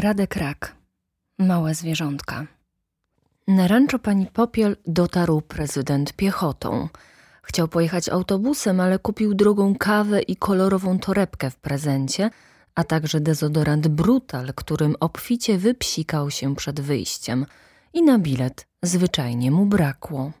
Radek Rak. Małe zwierzątka. Na ranczo pani Popiel dotarł prezydent piechotą. Chciał pojechać autobusem, ale kupił drogą kawę i kolorową torebkę w prezencie, a także dezodorant Brutal, którym obficie wypsikał się przed wyjściem. I na bilet zwyczajnie mu brakło.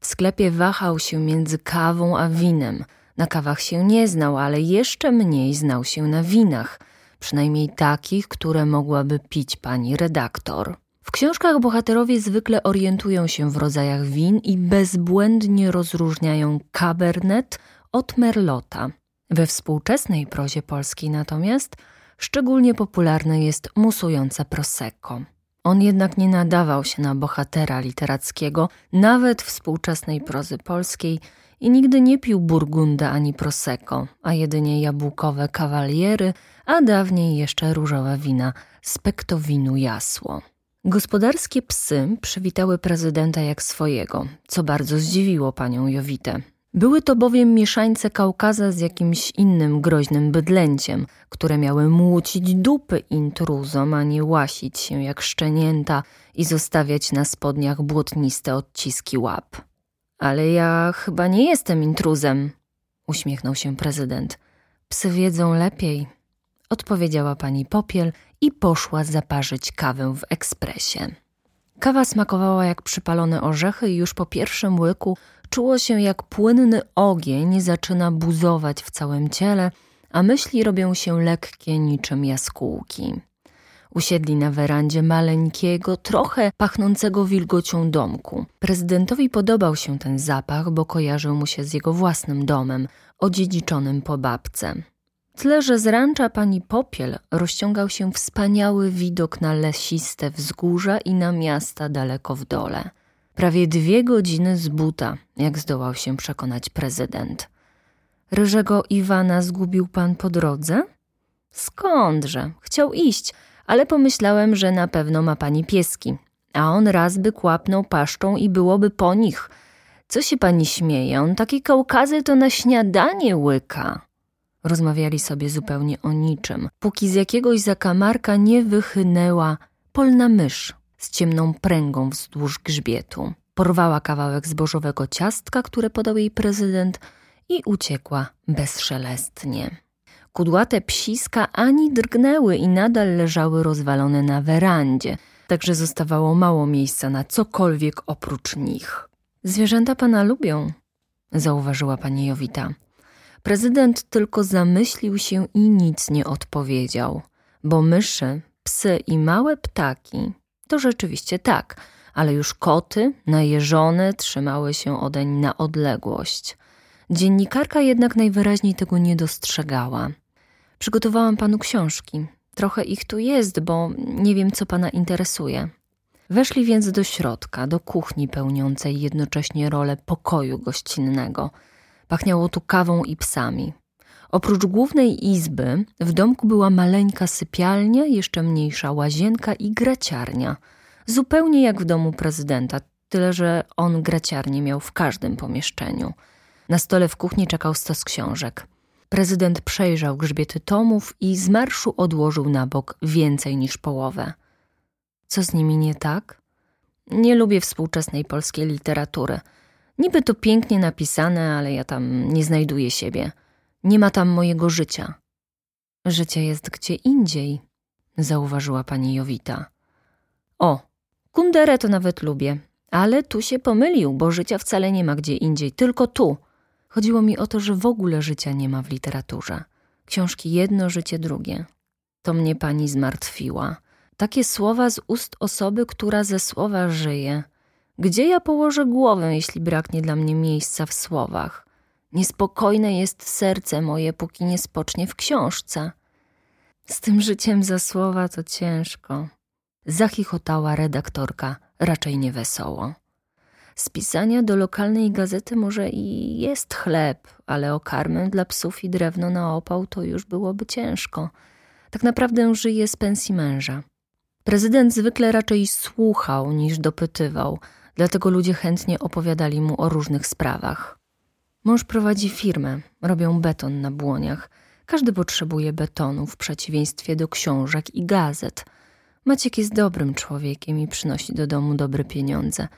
W sklepie wahał się między kawą a winem. Na kawach się nie znał, ale jeszcze mniej znał się na winach – przynajmniej takich, które mogłaby pić pani redaktor. W książkach bohaterowie zwykle orientują się w rodzajach win i bezbłędnie rozróżniają Cabernet od Merlota. We współczesnej prozie polskiej natomiast szczególnie popularne jest musujące Prosecco. On jednak nie nadawał się na bohatera literackiego, nawet współczesnej prozy polskiej i nigdy nie pił burgunda ani Prosecco, a jedynie jabłkowe kawaliery a dawniej jeszcze różowe wina spektowinu jasło. Gospodarskie psy przywitały prezydenta jak swojego, co bardzo zdziwiło panią Jowitę. Były to bowiem mieszańce Kaukaza z jakimś innym groźnym bydlęciem, które miały młócić dupy intruzom, a nie łasić się jak szczenięta i zostawiać na spodniach błotniste odciski łap. Ale ja chyba nie jestem intruzem, uśmiechnął się prezydent. Psy wiedzą lepiej, odpowiedziała pani Popiel i poszła zaparzyć kawę w ekspresie. Kawa smakowała jak przypalone orzechy i już po pierwszym łyku czuło się jak płynny ogień zaczyna buzować w całym ciele, a myśli robią się lekkie niczym jaskółki. Usiedli na werandzie maleńkiego, trochę pachnącego wilgocią domku. Prezydentowi podobał się ten zapach, bo kojarzył mu się z jego własnym domem, odziedziczonym po babce tle, że z rancza pani Popiel rozciągał się wspaniały widok na lesiste wzgórza i na miasta daleko w dole. Prawie dwie godziny z buta, jak zdołał się przekonać prezydent. Ryżego Iwana zgubił pan po drodze? Skądże? Chciał iść, ale pomyślałem, że na pewno ma pani pieski. A on raz by kłapnął paszczą i byłoby po nich. Co się pani śmieje? On takie kaukazy to na śniadanie łyka. Rozmawiali sobie zupełnie o niczym, póki z jakiegoś zakamarka nie wychynęła polna mysz z ciemną pręgą wzdłuż grzbietu. Porwała kawałek zbożowego ciastka, które podał jej prezydent i uciekła bezszelestnie. Kudłate psiska ani drgnęły i nadal leżały rozwalone na werandzie, także zostawało mało miejsca na cokolwiek oprócz nich. Zwierzęta pana lubią, zauważyła pani Jowita. Prezydent tylko zamyślił się i nic nie odpowiedział, bo myszy, psy i małe ptaki to rzeczywiście tak, ale już koty, najeżone, trzymały się odeń na odległość. Dziennikarka jednak najwyraźniej tego nie dostrzegała. Przygotowałam panu książki. Trochę ich tu jest, bo nie wiem, co pana interesuje. Weszli więc do środka, do kuchni pełniącej jednocześnie rolę pokoju gościnnego – Pachniało tu kawą i psami. Oprócz głównej izby w domku była maleńka sypialnia, jeszcze mniejsza łazienka i graciarnia. Zupełnie jak w domu prezydenta, tyle że on graciarnię miał w każdym pomieszczeniu. Na stole w kuchni czekał stos książek. Prezydent przejrzał grzbiety tomów i z marszu odłożył na bok więcej niż połowę. Co z nimi nie tak? Nie lubię współczesnej polskiej literatury – Niby to pięknie napisane, ale ja tam nie znajduję siebie. Nie ma tam mojego życia. Życie jest gdzie indziej, zauważyła pani Jowita. O, Kunderę to nawet lubię, ale tu się pomylił, bo życia wcale nie ma gdzie indziej, tylko tu. Chodziło mi o to, że w ogóle życia nie ma w literaturze. Książki jedno, życie drugie. To mnie pani zmartwiła. Takie słowa z ust osoby, która ze słowa żyje – gdzie ja położę głowę, jeśli braknie dla mnie miejsca w słowach? Niespokojne jest serce moje, póki nie spocznie w książce. Z tym życiem za słowa to ciężko. Zachichotała redaktorka, raczej niewesoło. Z pisania do lokalnej gazety może i jest chleb, ale o karmę dla psów i drewno na opał to już byłoby ciężko. Tak naprawdę żyje z pensji męża. Prezydent zwykle raczej słuchał niż dopytywał – dlatego ludzie chętnie opowiadali mu o różnych sprawach. Mąż prowadzi firmę, robią beton na błoniach. Każdy potrzebuje betonu w przeciwieństwie do książek i gazet. Maciek jest dobrym człowiekiem i przynosi do domu dobre pieniądze.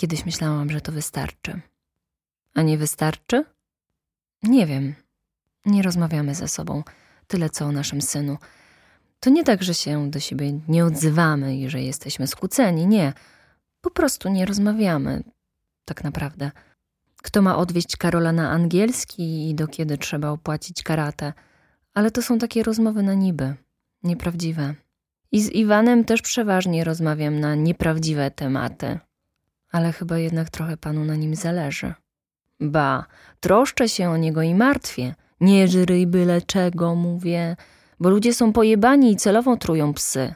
Kiedyś myślałam, że to wystarczy. A nie wystarczy? Nie wiem. Nie rozmawiamy ze sobą. Tyle co o naszym synu. To nie tak, że się do siebie nie odzywamy i że jesteśmy skłóceni. Nie. Po prostu nie rozmawiamy. Tak naprawdę. Kto ma odwieźć Karola na angielski i do kiedy trzeba opłacić karatę? Ale to są takie rozmowy na niby, nieprawdziwe. I z Iwanem też przeważnie rozmawiam na nieprawdziwe tematy. Ale chyba jednak trochę panu na nim zależy. Ba, troszczę się o niego i martwię. Nie żryj byle czego, mówię, bo ludzie są pojebani i celowo trują psy.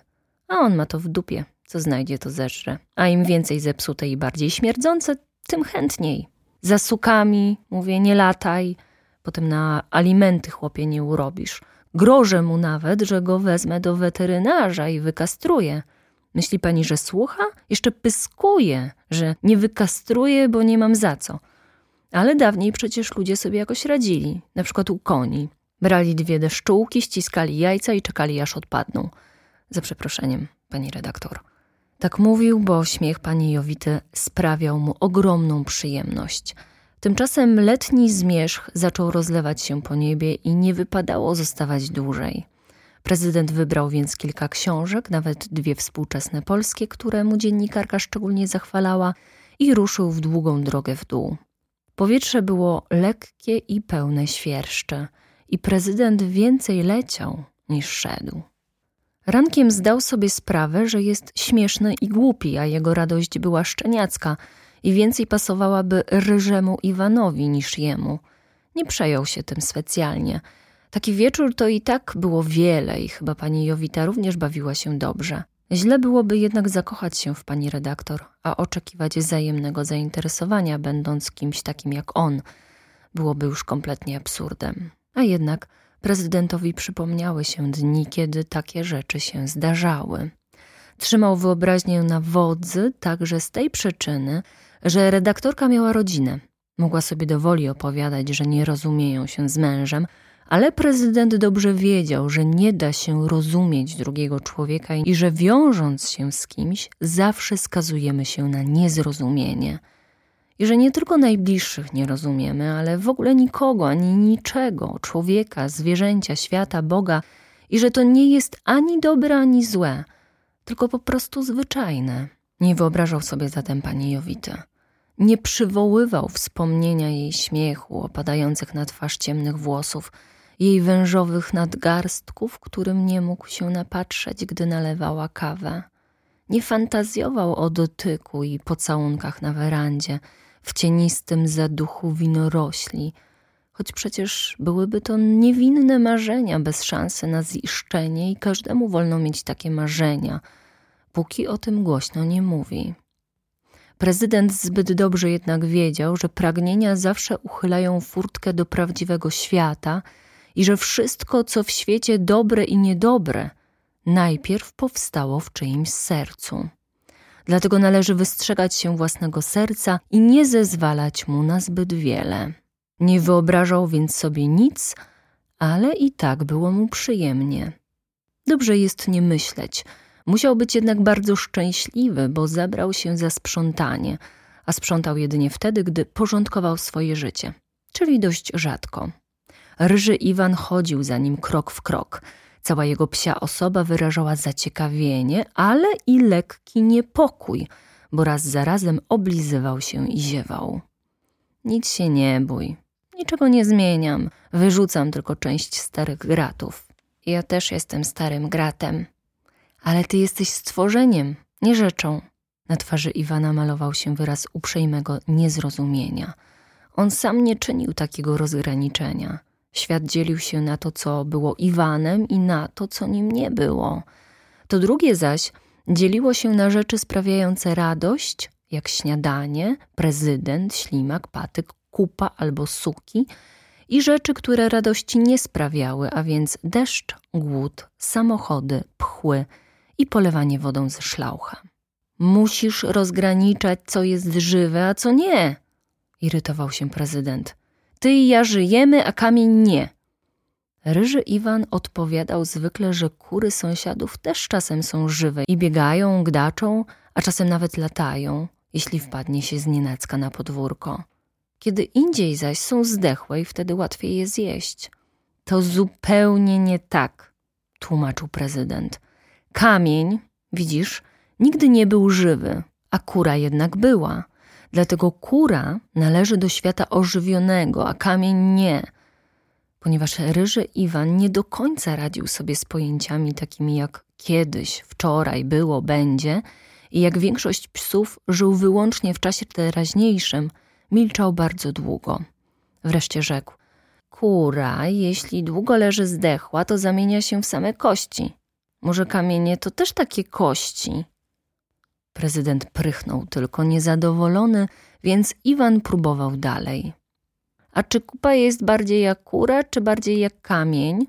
A on ma to w dupie. Co znajdzie, to zeżre. A im więcej zepsute i bardziej śmierdzące, tym chętniej. Za sukami, mówię, nie lataj. Potem na alimenty, chłopie, nie urobisz. Grożę mu nawet, że go wezmę do weterynarza i wykastruję. Myśli pani, że słucha? Jeszcze pyskuje, że nie wykastruje, bo nie mam za co. Ale dawniej przecież ludzie sobie jakoś radzili, na przykład u koni. Brali dwie deszczułki, ściskali jajca i czekali aż odpadną. Za przeproszeniem, pani redaktor. Tak mówił, bo śmiech pani Jowity sprawiał mu ogromną przyjemność. Tymczasem letni zmierzch zaczął rozlewać się po niebie i nie wypadało zostawać dłużej. Prezydent wybrał więc kilka książek, nawet dwie współczesne polskie, które mu dziennikarka szczególnie zachwalała, i ruszył w długą drogę w dół. Powietrze było lekkie i pełne świerszcze, i prezydent więcej leciał niż szedł. Rankiem zdał sobie sprawę, że jest śmieszny i głupi, a jego radość była szczeniacka i więcej pasowałaby ryżemu Iwanowi niż jemu. Nie przejął się tym specjalnie. Taki wieczór to i tak było wiele i chyba pani Jowita również bawiła się dobrze. Źle byłoby jednak zakochać się w pani redaktor, a oczekiwać wzajemnego zainteresowania, będąc kimś takim jak on, byłoby już kompletnie absurdem. A jednak prezydentowi przypomniały się dni, kiedy takie rzeczy się zdarzały. Trzymał wyobraźnię na wodzy także z tej przyczyny, że redaktorka miała rodzinę. Mogła sobie dowoli opowiadać, że nie rozumieją się z mężem, ale prezydent dobrze wiedział, że nie da się rozumieć drugiego człowieka i że wiążąc się z kimś, zawsze skazujemy się na niezrozumienie. I że nie tylko najbliższych nie rozumiemy, ale w ogóle nikogo, ani niczego, człowieka, zwierzęcia, świata, Boga, i że to nie jest ani dobre, ani złe, tylko po prostu zwyczajne. Nie wyobrażał sobie zatem pani Jowity. Nie przywoływał wspomnienia jej śmiechu, opadających na twarz ciemnych włosów, jej wężowych nadgarstków, którym nie mógł się napatrzeć, gdy nalewała kawę. Nie fantazjował o dotyku i pocałunkach na werandzie, w cienistym zaduchu winorośli, choć przecież byłyby to niewinne marzenia bez szansy na ziszczenie i każdemu wolno mieć takie marzenia, póki o tym głośno nie mówi. Prezydent zbyt dobrze jednak wiedział, że pragnienia zawsze uchylają furtkę do prawdziwego świata i że wszystko, co w świecie dobre i niedobre, najpierw powstało w czyimś sercu. Dlatego należy wystrzegać się własnego serca i nie zezwalać mu na zbyt wiele. Nie wyobrażał więc sobie nic, ale i tak było mu przyjemnie. Dobrze jest nie myśleć. Musiał być jednak bardzo szczęśliwy, bo zabrał się za sprzątanie, a sprzątał jedynie wtedy, gdy porządkował swoje życie, czyli dość rzadko. Ryży Iwan chodził za nim krok w krok – Cała jego psia osoba wyrażała zaciekawienie, ale i lekki niepokój, bo raz za razem oblizywał się i ziewał. Nic się nie bój, niczego nie zmieniam, wyrzucam tylko część starych gratów. Ja też jestem starym gratem. Ale ty jesteś stworzeniem, nie rzeczą. Na twarzy Iwana malował się wyraz uprzejmego niezrozumienia. On sam nie czynił takiego rozgraniczenia. Świat dzielił się na to, co było Iwanem i na to, co nim nie było. To drugie zaś dzieliło się na rzeczy sprawiające radość, jak śniadanie, prezydent, ślimak, patyk, kupa albo suki, i rzeczy, które radości nie sprawiały, a więc deszcz, głód, samochody, pchły i polewanie wodą ze szlaucha. Musisz rozgraniczać, co jest żywe, a co nie, irytował się prezydent. Ty i ja żyjemy, a kamień nie. Ryży Iwan odpowiadał zwykle, że kury sąsiadów też czasem są żywe i biegają, gdaczą, a czasem nawet latają, jeśli wpadnie się z nienacka na podwórko. Kiedy indziej zaś są zdechłe i wtedy łatwiej je zjeść. To zupełnie nie tak, tłumaczył prezydent. Kamień, widzisz, nigdy nie był żywy, a kura jednak była. Dlatego kura należy do świata ożywionego, a kamień nie. Ponieważ ryży Iwan nie do końca radził sobie z pojęciami takimi jak kiedyś, wczoraj, było, będzie i jak większość psów żył wyłącznie w czasie teraźniejszym, milczał bardzo długo. Wreszcie rzekł: Kura, jeśli długo leży zdechła, to zamienia się w same kości. Może kamienie to też takie kości? Prezydent prychnął tylko niezadowolony, więc Iwan próbował dalej. A czy kupa jest bardziej jak kura, czy bardziej jak kamień?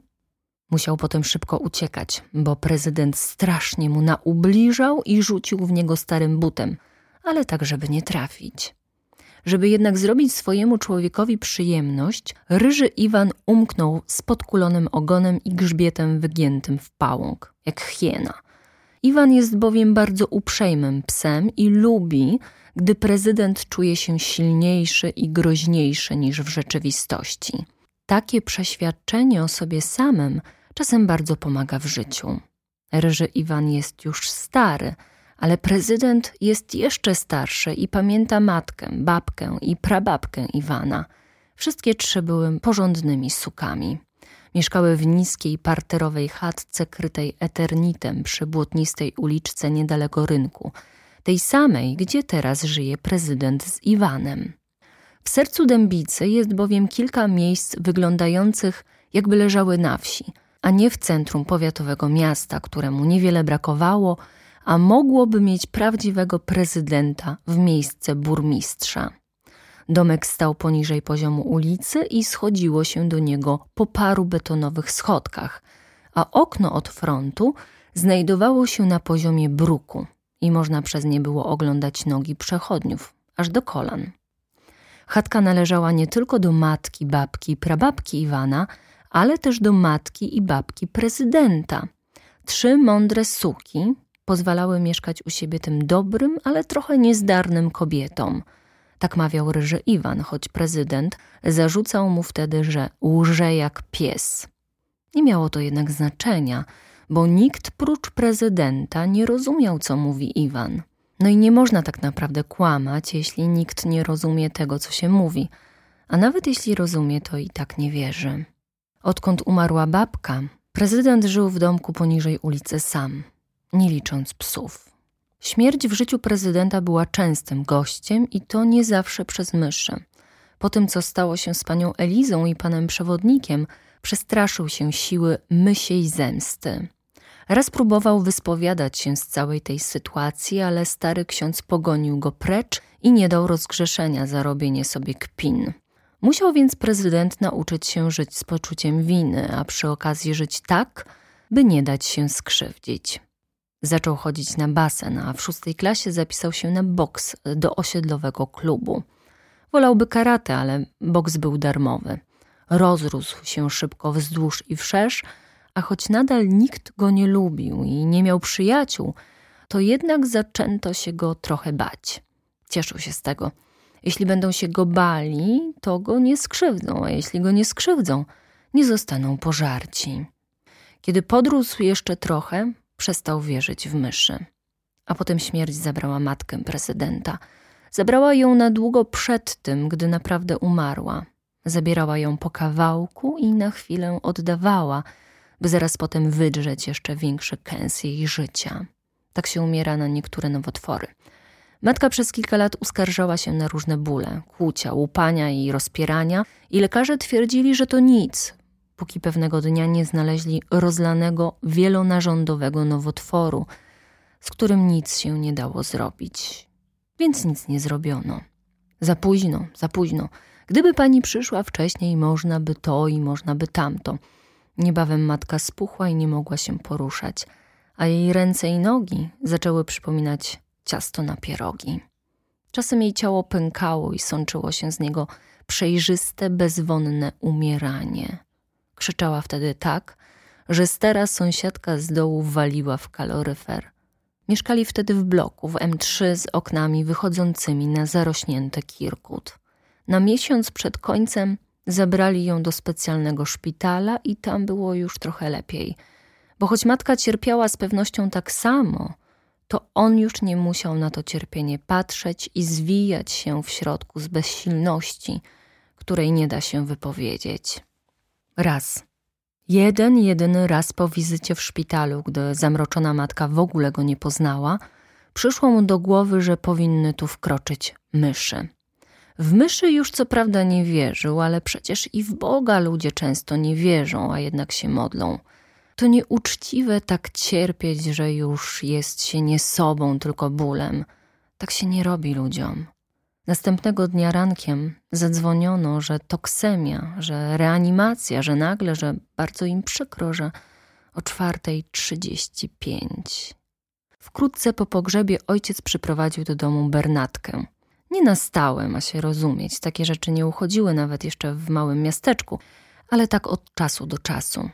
Musiał potem szybko uciekać, bo prezydent strasznie mu naubliżał i rzucił w niego starym butem, ale tak, żeby nie trafić. Żeby jednak zrobić swojemu człowiekowi przyjemność, ryży Iwan umknął z podkulonym ogonem i grzbietem wygiętym w pałąk, jak hiena. Iwan jest bowiem bardzo uprzejmym psem i lubi, gdy prezydent czuje się silniejszy i groźniejszy niż w rzeczywistości. Takie przeświadczenie o sobie samym czasem bardzo pomaga w życiu. Ryży Iwan jest już stary, ale prezydent jest jeszcze starszy i pamięta matkę, babkę i prababkę Iwana. Wszystkie trzy były porządnymi sukami. Mieszkały w niskiej, parterowej chatce krytej eternitem przy błotnistej uliczce niedaleko rynku, tej samej, gdzie teraz żyje prezydent z Iwanem. W sercu Dębicy jest bowiem kilka miejsc wyglądających, jakby leżały na wsi, a nie w centrum powiatowego miasta, któremu niewiele brakowało, a mogłoby mieć prawdziwego prezydenta w miejsce burmistrza. Domek stał poniżej poziomu ulicy i schodziło się do niego po paru betonowych schodkach, a okno od frontu znajdowało się na poziomie bruku i można przez nie było oglądać nogi przechodniów, aż do kolan. Chatka należała nie tylko do matki, babki prababki Iwana, ale też do matki i babki prezydenta. Trzy mądre suki pozwalały mieszkać u siebie tym dobrym, ale trochę niezdarnym kobietom. Tak mawiał ryży Iwan, choć prezydent zarzucał mu wtedy, że łże jak pies. Nie miało to jednak znaczenia, bo nikt prócz prezydenta nie rozumiał, co mówi Iwan. No i nie można tak naprawdę kłamać, jeśli nikt nie rozumie tego, co się mówi, a nawet jeśli rozumie, to i tak nie wierzy. Odkąd umarła babka, prezydent żył w domku poniżej ulicy sam, nie licząc psów. Śmierć w życiu prezydenta była częstym gościem i to nie zawsze przez myszy. Po tym, co stało się z panią Elizą i panem przewodnikiem, przestraszył się siły mysiej zemsty. Raz próbował wyspowiadać się z całej tej sytuacji, ale stary ksiądz pogonił go precz i nie dał rozgrzeszenia za robienie sobie kpin. Musiał więc prezydent nauczyć się żyć z poczuciem winy, a przy okazji żyć tak, by nie dać się skrzywdzić. Zaczął chodzić na basen, a w szóstej klasie zapisał się na boks do osiedlowego klubu. Wolałby karate, ale boks był darmowy. Rozrósł się szybko wzdłuż i wszerz, a choć nadal nikt go nie lubił i nie miał przyjaciół, to jednak zaczęto się go trochę bać. Cieszył się z tego. Jeśli będą się go bali, to go nie skrzywdzą, a jeśli go nie skrzywdzą, nie zostaną pożarci. Kiedy podrósł jeszcze trochę, przestał wierzyć w myszy. A potem śmierć zabrała matkę prezydenta. Zabrała ją na długo przed tym, gdy naprawdę umarła. Zabierała ją po kawałku i na chwilę oddawała – by zaraz potem wydrzeć jeszcze większy kęs jej życia. Tak się umiera na niektóre nowotwory. Matka przez kilka lat uskarżała się na różne bóle, kłucia, łupania i rozpierania i lekarze twierdzili, że to nic, póki pewnego dnia nie znaleźli rozlanego, wielonarządowego nowotworu, z którym nic się nie dało zrobić. Więc nic nie zrobiono. Za późno, za późno. Gdyby pani przyszła wcześniej, można by to i można by tamto – Niebawem matka spuchła i nie mogła się poruszać, a jej ręce i nogi zaczęły przypominać ciasto na pierogi. Czasem jej ciało pękało i sączyło się z niego przejrzyste, bezwonne umieranie. Krzyczała wtedy tak, że stara sąsiadka z dołu waliła w kaloryfer. Mieszkali wtedy w bloku w M3 z oknami wychodzącymi na zarośnięte Kirkut. Na miesiąc przed końcem zabrali ją do specjalnego szpitala i tam było już trochę lepiej. Bo choć matka cierpiała z pewnością tak samo, to on już nie musiał na to cierpienie patrzeć i zwijać się w środku z bezsilności, której nie da się wypowiedzieć. Raz. Jeden, jedyny raz po wizycie w szpitalu, gdy zamroczona matka w ogóle go nie poznała, przyszło mu do głowy, że powinny tu wkroczyć myszy. W myszy już co prawda nie wierzył, ale przecież i w Boga ludzie często nie wierzą, a jednak się modlą. To nieuczciwe tak cierpieć, że już jest się nie sobą, tylko bólem. Tak się nie robi ludziom. Następnego dnia rankiem zadzwoniono, że toksemia, że reanimacja, że nagle, że bardzo im przykro, że o czwartej trzydzieści pięć. Wkrótce po pogrzebie ojciec przyprowadził do domu Bernatkę. Nie na stałe, ma się rozumieć, takie rzeczy nie uchodziły nawet jeszcze w małym miasteczku, ale tak od czasu do czasu.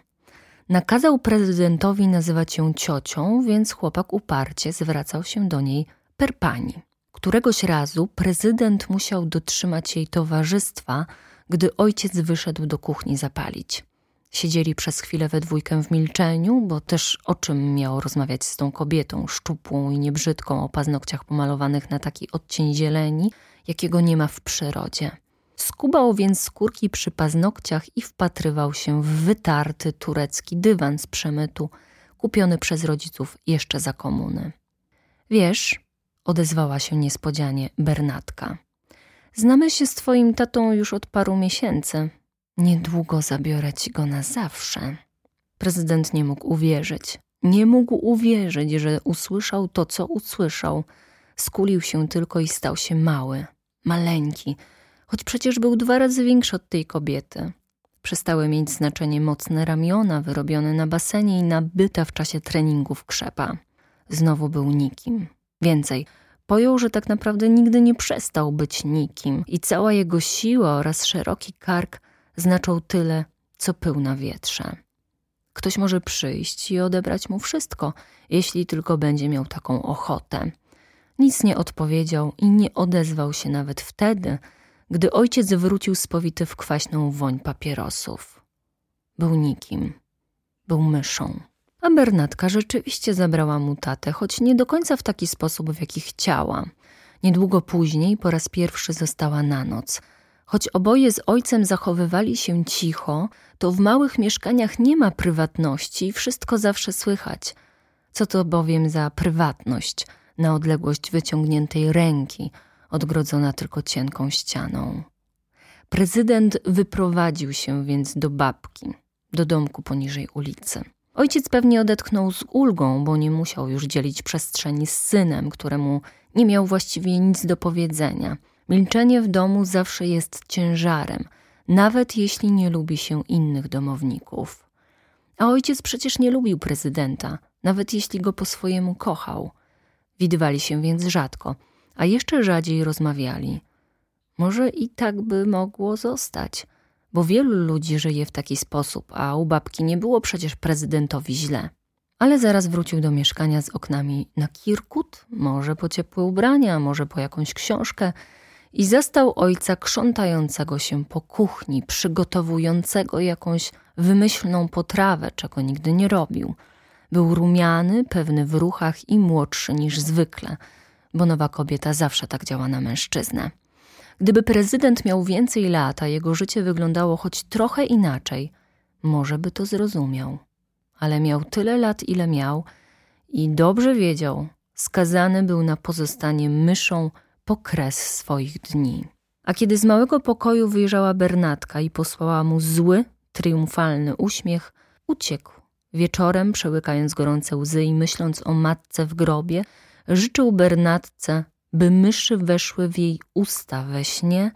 Nakazał prezydentowi nazywać ją ciocią, więc chłopak uparcie zwracał się do niej per pani. Któregoś razu prezydent musiał dotrzymać jej towarzystwa, gdy ojciec wyszedł do kuchni zapalić. Siedzieli przez chwilę we dwójkę w milczeniu, bo też o czym miał rozmawiać z tą kobietą, szczupłą i niebrzydką, o paznokciach pomalowanych na taki odcień zieleni, jakiego nie ma w przyrodzie. Skubał więc skórki przy paznokciach i wpatrywał się w wytarty turecki dywan z przemytu, kupiony przez rodziców jeszcze za komuny. Wiesz, odezwała się niespodzianie Bernatka. Znamy się z twoim tatą już od paru miesięcy. Niedługo zabiorę ci go na zawsze. Prezydent nie mógł uwierzyć. Nie mógł uwierzyć, że usłyszał to, co usłyszał. Skulił się tylko i stał się mały, maleńki, choć przecież był dwa razy większy od tej kobiety. Przestały mieć znaczenie mocne ramiona wyrobione na basenie i nabyta w czasie treningów krzepa. Znowu był nikim. Więcej, pojął, że tak naprawdę nigdy nie przestał być nikim i cała jego siła oraz szeroki kark znaczą tyle, co pył na wietrze. Ktoś może przyjść i odebrać mu wszystko, jeśli tylko będzie miał taką ochotę. Nic nie odpowiedział i nie odezwał się nawet wtedy, gdy ojciec wrócił spowity w kwaśną woń papierosów. Był nikim, był myszą. A Bernatka rzeczywiście zabrała mu tatę, choć nie do końca w taki sposób, w jaki chciała. Niedługo później po raz pierwszy została na noc. Choć oboje z ojcem zachowywali się cicho, to w małych mieszkaniach nie ma prywatności i wszystko zawsze słychać. Co to bowiem za prywatność na odległość wyciągniętej ręki, odgrodzona tylko cienką ścianą. Prezydent wyprowadził się więc do babki, do domku poniżej ulicy. Ojciec pewnie odetchnął z ulgą, bo nie musiał już dzielić przestrzeni z synem, któremu nie miał właściwie nic do powiedzenia. Milczenie w domu zawsze jest ciężarem, nawet jeśli nie lubi się innych domowników. A ojciec przecież nie lubił prezydenta, nawet jeśli go po swojemu kochał. Widywali się więc rzadko, a jeszcze rzadziej rozmawiali. Może i tak by mogło zostać – bo wielu ludzi żyje w taki sposób, a u babki nie było przecież prezydentowi źle. Ale zaraz wrócił do mieszkania z oknami na Kirkut, może po ciepłe ubrania, może po jakąś książkę i zastał ojca krzątającego się po kuchni, przygotowującego jakąś wymyślną potrawę, czego nigdy nie robił. Był rumiany, pewny w ruchach i młodszy niż zwykle, bo nowa kobieta zawsze tak działa na mężczyznę. Gdyby prezydent miał więcej lat, a jego życie wyglądało choć trochę inaczej, może by to zrozumiał. Ale miał tyle lat, ile miał i dobrze wiedział, skazany był na pozostanie myszą po kres swoich dni. A kiedy z małego pokoju wyjrzała Bernatka i posłała mu zły, triumfalny uśmiech, uciekł. Wieczorem, przełykając gorące łzy i myśląc o matce w grobie, życzył Bernatce by myszy weszły w jej usta we śnie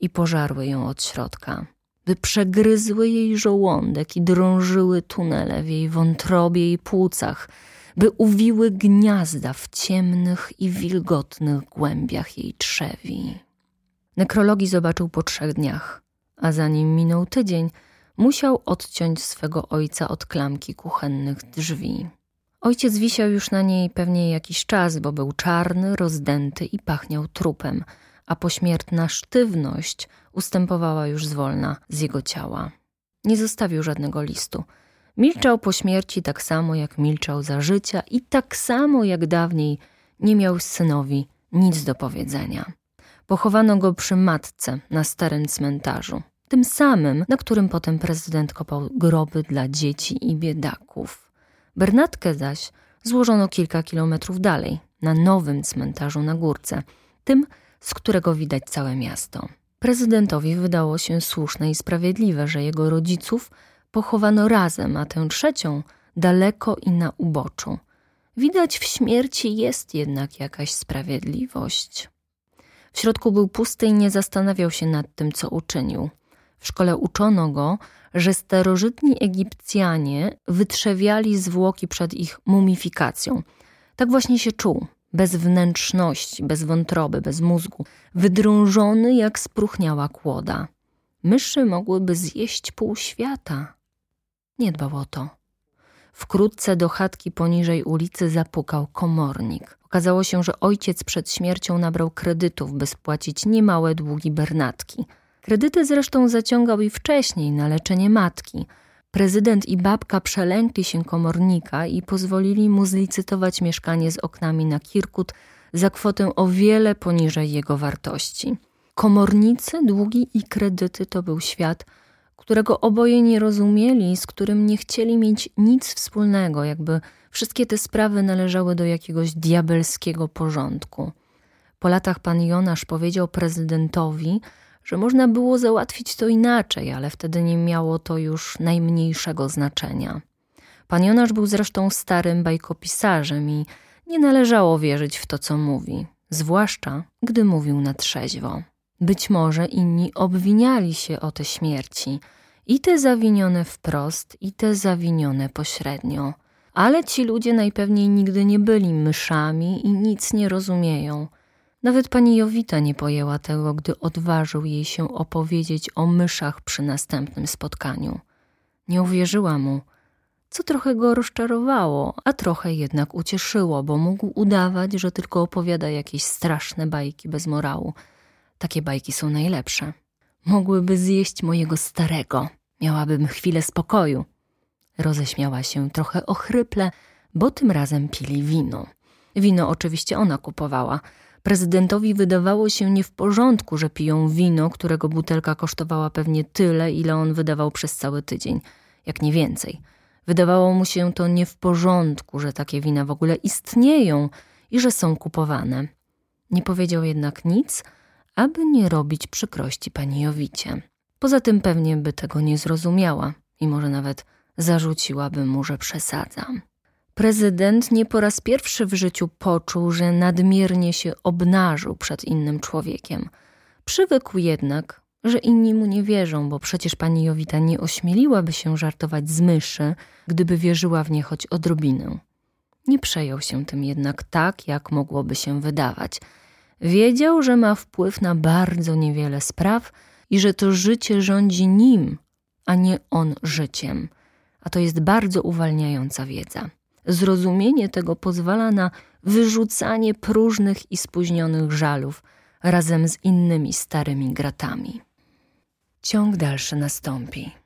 i pożarły ją od środka, by przegryzły jej żołądek i drążyły tunele w jej wątrobie i płucach, by uwiły gniazda w ciemnych i wilgotnych głębiach jej trzewi. Nekrologii zobaczył po trzech dniach, a zanim minął tydzień, musiał odciąć swego ojca od klamki kuchennych drzwi. Ojciec wisiał już na niej pewnie jakiś czas, bo był czarny, rozdęty i pachniał trupem, a pośmiertna sztywność ustępowała już zwolna z jego ciała. Nie zostawił żadnego listu. Milczał po śmierci tak samo, jak milczał za życia i tak samo, jak dawniej nie miał synowi nic do powiedzenia. Pochowano go przy matce na starym cmentarzu, tym samym, na którym potem prezydent kopał groby dla dzieci i biedaków. Bernatkę zaś złożono kilka kilometrów dalej, na nowym cmentarzu na górce, tym, z którego widać całe miasto. Prezydentowi wydało się słuszne i sprawiedliwe, że jego rodziców pochowano razem, a tę trzecią daleko i na uboczu. Widać w śmierci jest jednak jakaś sprawiedliwość. W środku był pusty i nie zastanawiał się nad tym, co uczynił. W szkole uczono go, że starożytni Egipcjanie wytrzewiali zwłoki przed ich mumifikacją. Tak właśnie się czuł, bez wnętrzności, bez wątroby, bez mózgu, wydrążony jak spruchniała kłoda. Myszy mogłyby zjeść pół świata. Nie dbał o to. Wkrótce do chatki poniżej ulicy zapukał komornik. Okazało się, że ojciec przed śmiercią nabrał kredytów, by spłacić niemałe długi Bernatki. Kredyty zresztą zaciągał i wcześniej na leczenie matki. Prezydent i babka przelękli się komornika i pozwolili mu zlicytować mieszkanie z oknami na Kirkut za kwotę o wiele poniżej jego wartości. Komornicy, długi i kredyty to był świat, którego oboje nie rozumieli, z którym nie chcieli mieć nic wspólnego, jakby wszystkie te sprawy należały do jakiegoś diabelskiego porządku. Po latach pan Jonasz powiedział prezydentowi, że można było załatwić to inaczej, ale wtedy nie miało to już najmniejszego znaczenia. Pan Jonasz był zresztą starym bajkopisarzem i nie należało wierzyć w to, co mówi, zwłaszcza gdy mówił na trzeźwo. Być może inni obwiniali się o te śmierci, i te zawinione wprost, i te zawinione pośrednio. Ale ci ludzie najpewniej nigdy nie byli myszami i nic nie rozumieją. Nawet pani Jowita nie pojęła tego, gdy odważył jej się opowiedzieć o myszach przy następnym spotkaniu. Nie uwierzyła mu, co trochę go rozczarowało, a trochę jednak ucieszyło, bo mógł udawać, że tylko opowiada jakieś straszne bajki bez morału. Takie bajki są najlepsze. Mogłyby zjeść mojego starego. Miałabym chwilę spokoju. Roześmiała się trochę ochryple, bo tym razem pili wino. Wino oczywiście ona kupowała. Prezydentowi wydawało się nie w porządku, że piją wino, którego butelka kosztowała pewnie tyle, ile on wydawał przez cały tydzień, jak nie więcej. Wydawało mu się to nie w porządku, że takie wina w ogóle istnieją i że są kupowane. Nie powiedział jednak nic, aby nie robić przykrości pani Jowicie. Poza tym pewnie by tego nie zrozumiała i może nawet zarzuciłaby mu, że przesadza. Prezydent nie po raz pierwszy w życiu poczuł, że nadmiernie się obnażył przed innym człowiekiem. Przywykł jednak, że inni mu nie wierzą, bo przecież pani Jowita nie ośmieliłaby się żartować z myszy, gdyby wierzyła w nie choć odrobinę. Nie przejął się tym jednak tak, jak mogłoby się wydawać. Wiedział, że ma wpływ na bardzo niewiele spraw i że to życie rządzi nim, a nie on życiem. A to jest bardzo uwalniająca wiedza. Zrozumienie tego pozwala na wyrzucanie próżnych i spóźnionych żalów razem z innymi starymi gratami. Ciąg dalszy nastąpi.